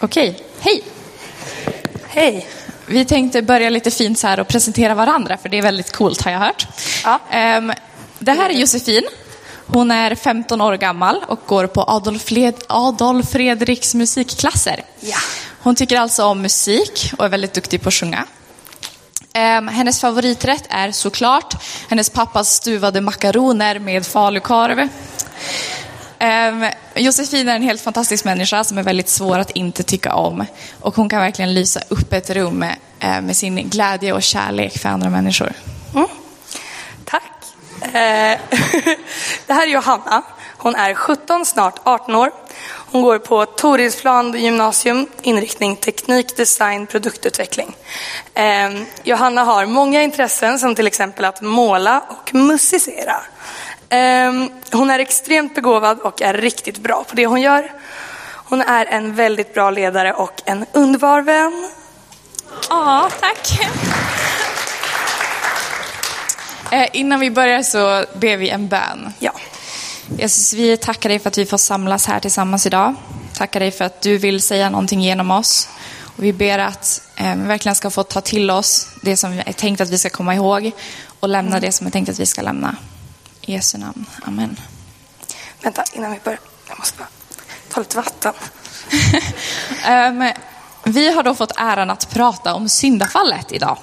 Okej, hej! Hej. Vi tänkte börja lite fint så här och presentera varandra, för det är väldigt coolt har jag hört. Ja. Ehm, det här är Josefin. Hon är 15 år gammal och går på Adolf, Adolf Fredriks musikklasser. Ja. Hon tycker alltså om musik och är väldigt duktig på att sjunga. Ehm, hennes favoriträtt är såklart hennes pappas stuvade makaroner med falukorv. Ehm, Josefin är en helt fantastisk människa som är väldigt svår att inte tycka om. Och hon kan verkligen lysa upp ett rum eh, med sin glädje och kärlek för andra människor. Mm. Tack. Eh, det här är Johanna. Hon är 17, snart 18 år. Hon går på Torilsplan gymnasium, inriktning teknik, design, produktutveckling. Eh, Johanna har många intressen som till exempel att måla och musicera. Ehm, hon är extremt begåvad och är riktigt bra på det hon gör. Hon är en väldigt bra ledare och en underbar vän. Ja, tack. Eh, innan vi börjar så ber vi en bön. Ja. Jesus, vi tackar dig för att vi får samlas här tillsammans idag. Tackar dig för att du vill säga någonting genom oss. Och vi ber att eh, vi verkligen ska få ta till oss det som är tänkt att vi ska komma ihåg och lämna det som är tänkt att vi ska lämna. I Jesu namn. Amen. Vänta, innan vi börjar. Jag måste bara ta lite vatten. um, vi har då fått äran att prata om syndafallet idag.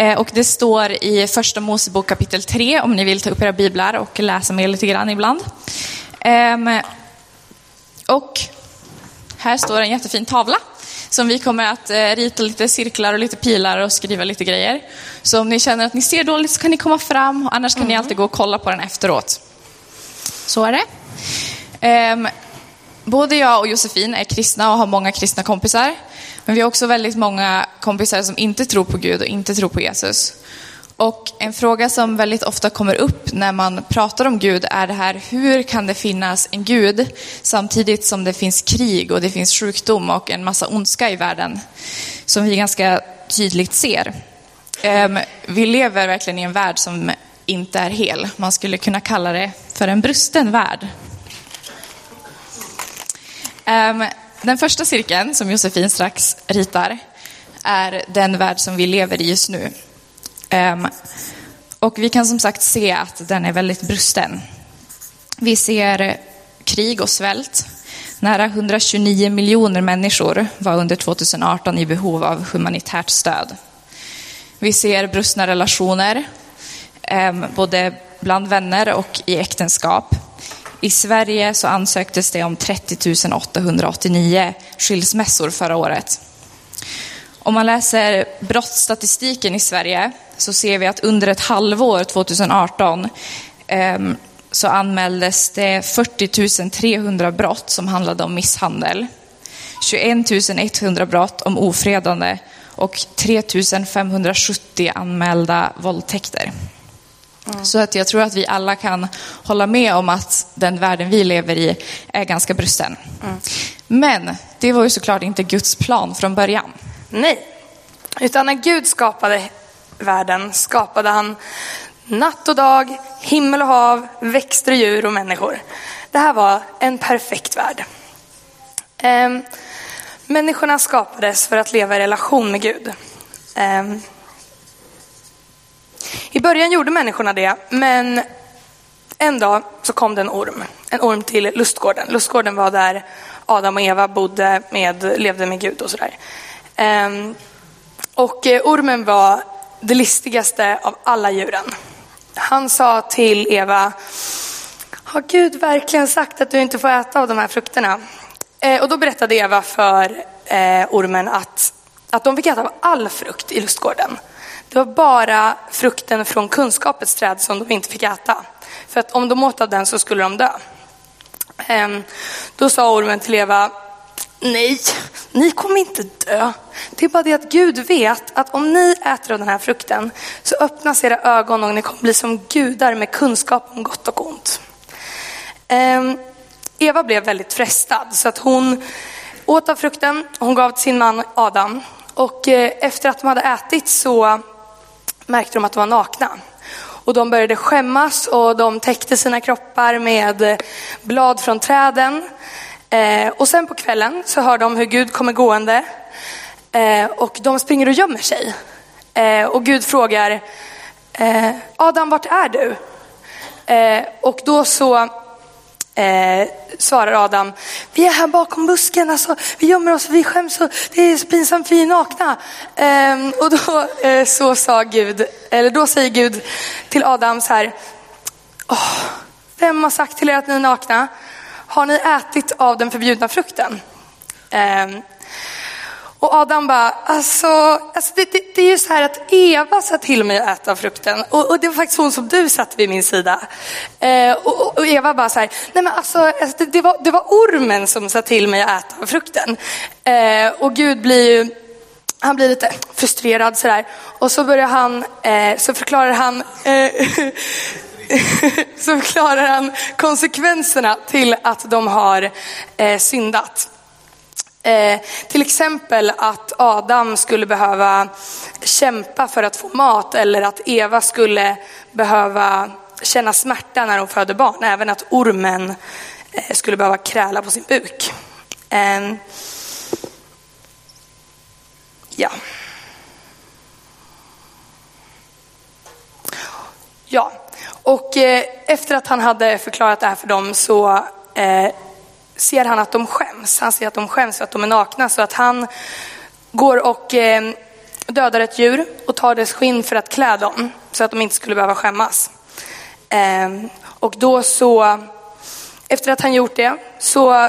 Uh, och det står i första Mosebok kapitel 3 om ni vill ta upp era biblar och läsa med lite grann ibland. Um, och här står en jättefin tavla som vi kommer att uh, rita lite cirklar och lite pilar och skriva lite grejer. Så om ni känner att ni ser dåligt så kan ni komma fram, annars kan mm. ni alltid gå och kolla på den efteråt. Så är det. Um, både jag och Josefin är kristna och har många kristna kompisar. Men vi har också väldigt många kompisar som inte tror på Gud och inte tror på Jesus. Och en fråga som väldigt ofta kommer upp när man pratar om Gud är det här, hur kan det finnas en Gud samtidigt som det finns krig och det finns sjukdom och en massa ondska i världen som vi ganska tydligt ser. Ehm, vi lever verkligen i en värld som inte är hel. Man skulle kunna kalla det för en brusten värld. Ehm, den första cirkeln som Josefin strax ritar är den värld som vi lever i just nu. Ehm, och vi kan som sagt se att den är väldigt brusten. Vi ser krig och svält. Nära 129 miljoner människor var under 2018 i behov av humanitärt stöd. Vi ser brustna relationer, ehm, både bland vänner och i äktenskap. I Sverige så ansöktes det om 30 889 skilsmässor förra året. Om man läser brottsstatistiken i Sverige så ser vi att under ett halvår 2018 ehm, så anmäldes det 40 300 brott som handlade om misshandel. 21 100 brott om ofredande och 3 570 anmälda våldtäkter. Mm. Så att jag tror att vi alla kan hålla med om att den världen vi lever i är ganska brusten. Mm. Men det var ju såklart inte Guds plan från början. Nej, utan när Gud skapade världen skapade han natt och dag, himmel och hav, växter och djur och människor. Det här var en perfekt värld. Ehm, människorna skapades för att leva i relation med Gud. Ehm, i början gjorde människorna det, men en dag så kom det en orm. En orm till lustgården. Lustgården var där Adam och Eva bodde med, levde med Gud och sådär. Ehm, och eh, ormen var det listigaste av alla djuren. Han sa till Eva, har Gud verkligen sagt att du inte får äta av de här frukterna? Eh, och då berättade Eva för eh, ormen att, att de fick äta av all frukt i lustgården. Det var bara frukten från kunskapets träd som de inte fick äta. För att om de åt av den så skulle de dö. Ehm, då sa ormen till Eva, nej, ni kommer inte dö. Det är bara det att Gud vet att om ni äter av den här frukten så öppnas era ögon och ni kommer bli som gudar med kunskap om gott och ont. Ehm, Eva blev väldigt frestad så att hon åt av frukten, hon gav till sin man Adam. Och eh, efter att de hade ätit så märkte de att de var nakna. Och de började skämmas och de täckte sina kroppar med blad från träden. Eh, och sen på kvällen så hör de hur Gud kommer gående eh, och de springer och gömmer sig. Eh, och Gud frågar eh, Adam, vart är du? Eh, och då så Eh, svarar Adam, vi är här bakom busken, alltså, vi gömmer oss, vi skäms, och det är så pinsamt, vi är nakna. Eh, och då eh, så sa Gud, eller då säger Gud till Adam så här, oh, vem har sagt till er att ni är nakna? Har ni ätit av den förbjudna frukten? Ehm, och Adam bara, alltså, alltså det, det, det, är ju så här att Eva sa till mig att äta frukten och, och det var faktiskt hon som du satt vid min sida. Eh, och, och, Eva bara så här, nej men alltså, alltså det, det, var, det var ormen som sa till mig att äta frukten. Eh, och Gud blir ju, han blir lite frustrerad sådär. Och så börjar han, eh, så förklarar han eh, så förklarar han konsekvenserna till att de har eh, syndat. Eh, till exempel att Adam skulle behöva kämpa för att få mat eller att Eva skulle behöva känna smärta när hon föder barn. Även att ormen eh, skulle behöva kräla på sin buk. Eh, ja. Ja, och eh, efter att han hade förklarat det här för dem så eh, ser han att de skäms. Han ser att de skäms för att de är nakna så att han går och eh, dödar ett djur och tar dess skinn för att klä dem så att de inte skulle behöva skämmas. Eh, och då så, efter att han gjort det, så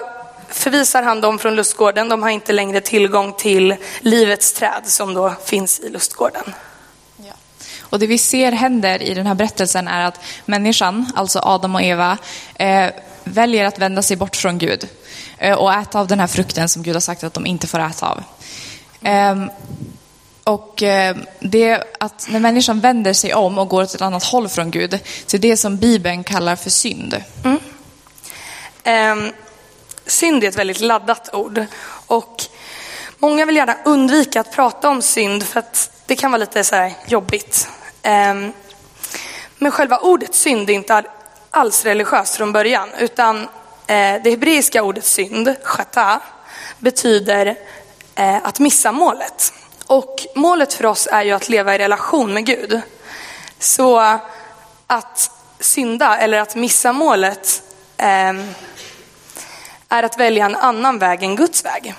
förvisar han dem från lustgården. De har inte längre tillgång till livets träd som då finns i lustgården. Ja. Och det vi ser händer i den här berättelsen är att människan, alltså Adam och Eva, eh, väljer att vända sig bort från Gud eh, och äta av den här frukten som Gud har sagt att de inte får äta av. Ehm, och eh, det att när människan vänder sig om och går åt ett annat håll från Gud, så är det som Bibeln kallar för synd. Mm. Um, synd är ett väldigt laddat ord och många vill gärna undvika att prata om synd för att det kan vara lite så jobbigt. Um, men själva ordet synd är inte alls religiöst från början, utan eh, det hebreiska ordet synd, chata, betyder eh, att missa målet. Och målet för oss är ju att leva i relation med Gud. Så att synda eller att missa målet eh, är att välja en annan väg än Guds väg.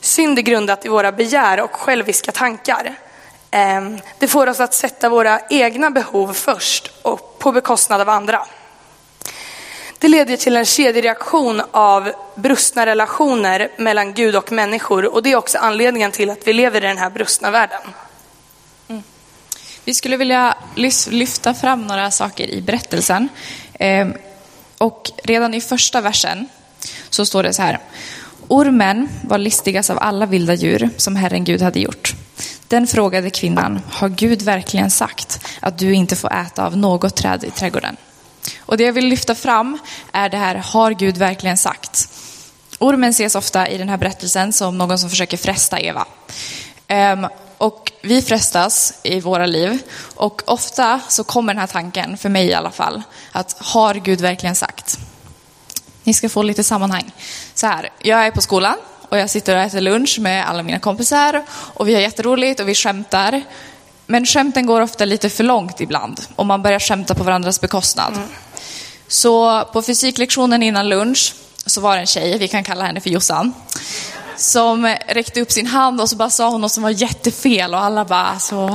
Synd är grundat i våra begär och själviska tankar. Ehm, det får oss att sätta våra egna behov först och på bekostnad av andra. Det leder till en kedjereaktion av brustna relationer mellan Gud och människor och det är också anledningen till att vi lever i den här brustna världen. Mm. Vi skulle vilja lyfta fram några saker i berättelsen. Ehm, och redan i första versen så står det så här. Ormen var listigast av alla vilda djur som Herren Gud hade gjort. Den frågade kvinnan, har Gud verkligen sagt att du inte får äta av något träd i trädgården? Och det jag vill lyfta fram är det här, har Gud verkligen sagt? Ormen ses ofta i den här berättelsen som någon som försöker fresta Eva. Um, och vi frestas i våra liv och ofta så kommer den här tanken, för mig i alla fall, att har Gud verkligen sagt? Ni ska få lite sammanhang. Så här, jag är på skolan och jag sitter och äter lunch med alla mina kompisar och vi har jätteroligt och vi skämtar. Men skämten går ofta lite för långt ibland och man börjar skämta på varandras bekostnad. Mm. Så på fysiklektionen innan lunch så var det en tjej, vi kan kalla henne för Jossan, som räckte upp sin hand och så bara sa hon något som var jättefel och alla bara så,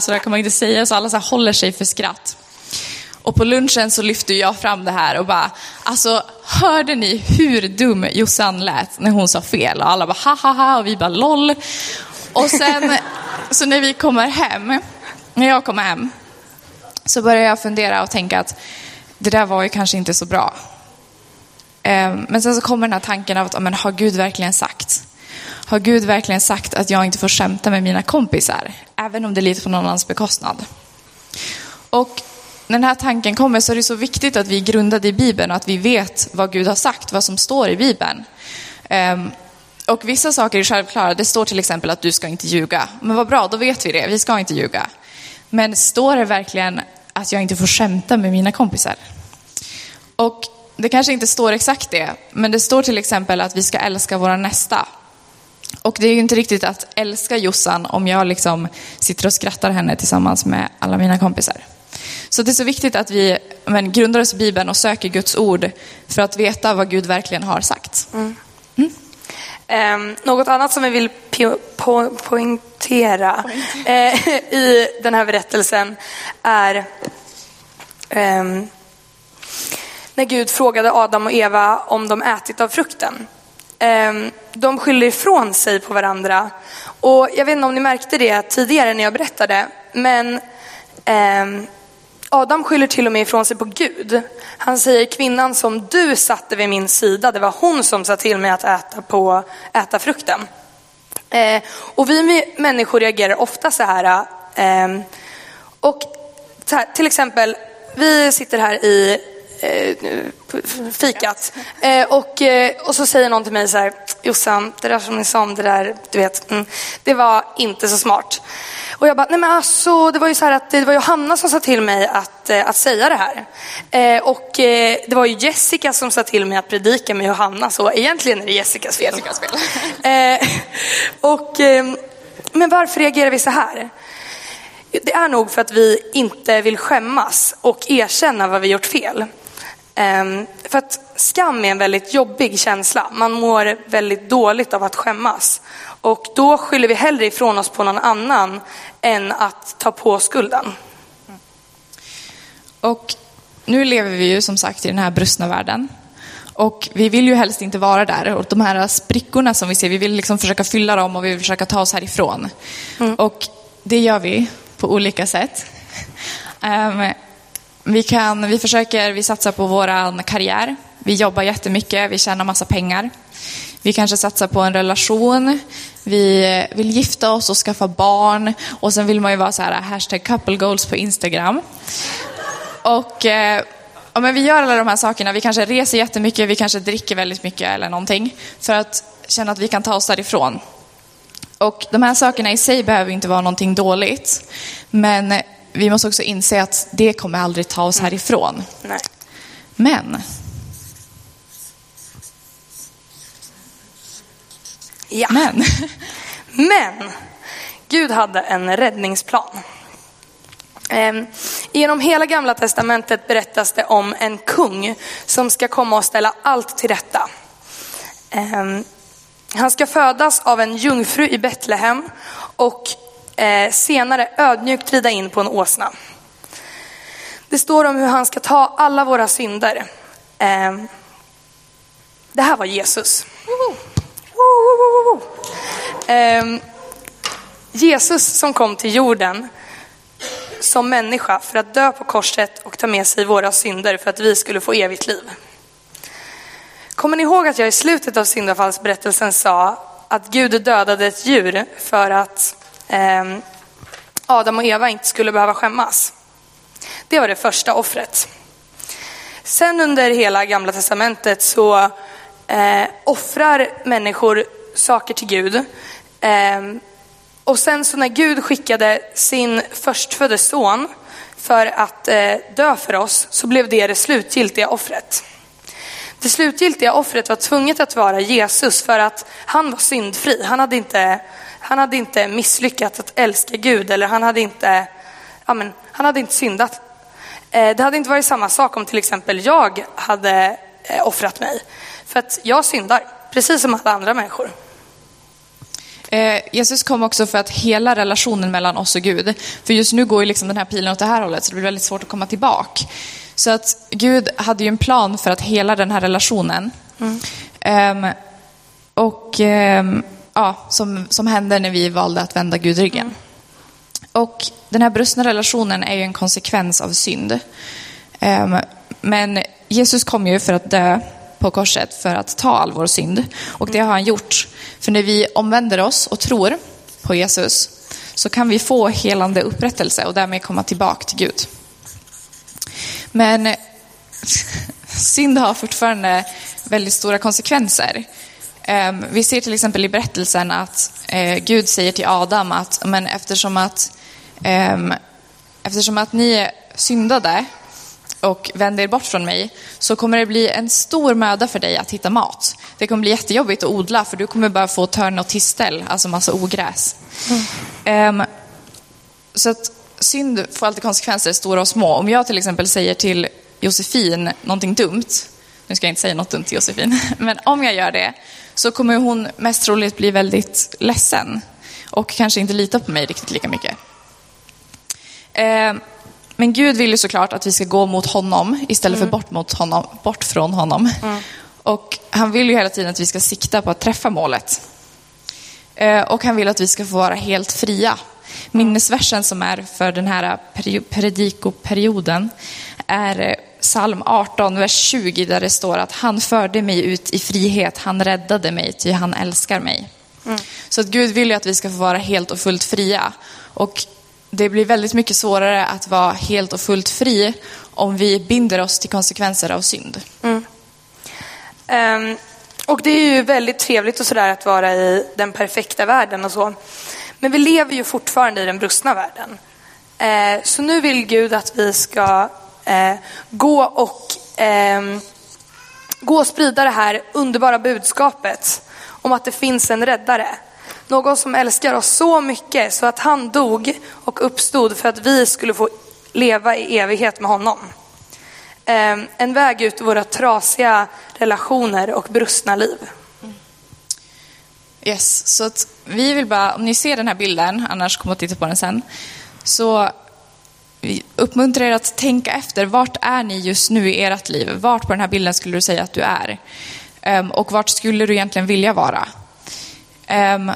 så där kan man inte säga, så alla så håller sig för skratt. Och på lunchen så lyfte jag fram det här och bara, alltså hörde ni hur dum Jossan lät när hon sa fel? Och alla bara ha ha ha och vi bara LOL. Och sen, så när vi kommer hem, när jag kommer hem, så börjar jag fundera och tänka att det där var ju kanske inte så bra. Ehm, men sen så kommer den här tanken av att, men har Gud verkligen sagt? Har Gud verkligen sagt att jag inte får skämta med mina kompisar? Även om det är lite på någon annans bekostnad. Och när den här tanken kommer så är det så viktigt att vi är grundade i Bibeln och att vi vet vad Gud har sagt, vad som står i Bibeln. Ehm, och vissa saker är självklara. Det står till exempel att du ska inte ljuga. Men vad bra, då vet vi det. Vi ska inte ljuga. Men står det verkligen att jag inte får skämta med mina kompisar? Och det kanske inte står exakt det, men det står till exempel att vi ska älska våra nästa. Och det är ju inte riktigt att älska Jossan om jag liksom sitter och skrattar henne tillsammans med alla mina kompisar. Så det är så viktigt att vi men, grundar oss i Bibeln och söker Guds ord för att veta vad Gud verkligen har sagt. Mm. Mm. Eh, något annat som vi vill po po poängtera eh, i den här berättelsen är eh, när Gud frågade Adam och Eva om de ätit av frukten. Ehm, de skyller ifrån sig på varandra. Och jag vet inte om ni märkte det tidigare när jag berättade, men ehm, Adam skyller till och med ifrån sig på Gud. Han säger kvinnan som du satte vid min sida, det var hon som sa till mig att äta, på, äta frukten. Eh, och vi människor reagerar ofta så här. Eh, och här, till exempel, vi sitter här i eh, fikat. Eh, och, eh, och så säger någon till mig så här, Jossan, det där som ni sa om det där, du vet, mm, det var inte så smart. Och jag bara, nej men alltså, det var ju så här att det var Johanna som sa till mig att, eh, att säga det här. Eh, och eh, det var ju Jessica som sa till mig att predika med Johanna, så egentligen är det Jessicas fel. Jessicas fel. Eh, och, men varför reagerar vi så här? Det är nog för att vi inte vill skämmas och erkänna vad vi gjort fel. Ehm, för att skam är en väldigt jobbig känsla. Man mår väldigt dåligt av att skämmas. Och då skyller vi hellre ifrån oss på någon annan än att ta på skulden. Och nu lever vi ju som sagt i den här brustna världen. Och vi vill ju helst inte vara där. Och de här sprickorna som vi ser, vi vill liksom försöka fylla dem och vi vill försöka ta oss härifrån. Mm. Och det gör vi på olika sätt. Um, vi, kan, vi försöker, vi satsar på vår karriär. Vi jobbar jättemycket, vi tjänar massa pengar. Vi kanske satsar på en relation. Vi vill gifta oss och skaffa barn. Och sen vill man ju vara så här, hashtag couple goals på Instagram. Och eh, ja, men vi gör alla de här sakerna. Vi kanske reser jättemycket, vi kanske dricker väldigt mycket eller någonting. För att känna att vi kan ta oss därifrån. Och de här sakerna i sig behöver inte vara någonting dåligt. Men vi måste också inse att det kommer aldrig ta oss härifrån. Nej. Men Ja. Men. Men Gud hade en räddningsplan. Ehm, genom hela gamla testamentet berättas det om en kung som ska komma och ställa allt till rätta. Ehm, han ska födas av en jungfru i Betlehem och eh, senare ödmjukt rida in på en åsna. Det står om hur han ska ta alla våra synder. Ehm, det här var Jesus. Eh, Jesus som kom till jorden som människa för att dö på korset och ta med sig våra synder för att vi skulle få evigt liv. Kommer ni ihåg att jag i slutet av syndafallsberättelsen sa att Gud dödade ett djur för att eh, Adam och Eva inte skulle behöva skämmas? Det var det första offret. Sen under hela gamla testamentet så eh, offrar människor saker till Gud. Eh, och sen så när Gud skickade sin förstfödde son för att eh, dö för oss så blev det det slutgiltiga offret. Det slutgiltiga offret var tvunget att vara Jesus för att han var syndfri. Han hade inte, han hade inte misslyckats att älska Gud eller han hade inte, ja men, han hade inte syndat. Eh, det hade inte varit samma sak om till exempel jag hade eh, offrat mig. För att jag syndar, precis som alla andra människor. Eh, Jesus kom också för att hela relationen mellan oss och Gud. För just nu går ju liksom den här pilen åt det här hållet så det blir väldigt svårt att komma tillbaka. Så att Gud hade ju en plan för att hela den här relationen. Mm. Um, och um, ja, som, som hände när vi valde att vända Gud ryggen. Mm. Och den här brustna relationen är ju en konsekvens av synd. Um, men Jesus kom ju för att dö på korset för att ta all vår synd. Och det har han gjort. För när vi omvänder oss och tror på Jesus så kan vi få helande upprättelse och därmed komma tillbaka till Gud. Men synd har fortfarande väldigt stora konsekvenser. Ehm, vi ser till exempel i berättelsen att eh, Gud säger till Adam att men eftersom att, ehm, eftersom att ni syndade och vänder er bort från mig så kommer det bli en stor möda för dig att hitta mat. Det kommer bli jättejobbigt att odla för du kommer bara få törn och tistel, alltså massa ogräs. Ehm, så att synd får alltid konsekvenser, stora och små. Om jag till exempel säger till Josefin någonting dumt, nu ska jag inte säga något dumt till Josefin, men om jag gör det så kommer hon mest troligt bli väldigt ledsen och kanske inte lita på mig riktigt lika mycket. Um, men Gud vill ju såklart att vi ska gå mot honom istället för bort, mot honom, bort från honom. Och han vill ju hela tiden att vi ska sikta på att träffa målet. Eh, Och han vill att vi ska få vara helt fria. Minnesversen som är för den här peri- predikoperioden är eh, psalm 18, vers 20, där det står att han förde mig ut i frihet, han räddade mig, ty han älskar mig. Så att Gud vill ju att vi ska få vara helt och fullt fria. Och det blir väldigt mycket svårare att vara helt och fullt fri om vi binder oss till konsekvenser av synd. Mm. Ehm, och det är ju väldigt trevligt och sådär att vara i den perfekta världen och så. Men vi lever ju fortfarande i den brustna världen. Eh, så nu vill Gud att vi ska eh, gå och ehm, gå och sprida det här underbara budskapet om att det finns en räddare. Någon som älskar oss så mycket så att han dog och uppstod för att vi skulle få leva i evighet med honom. Ehm, en väg ut ur våra trasiga relationer och brustna liv. Mm. Yes, så att vi vill bara, om ni ser den här bilden, annars kommer att titta på den sen, så vi uppmuntrar er att tänka efter, vart är ni just nu i ert liv? Vart på den här bilden skulle du säga att du är? Ehm, och vart skulle du egentligen vilja vara? Ehm,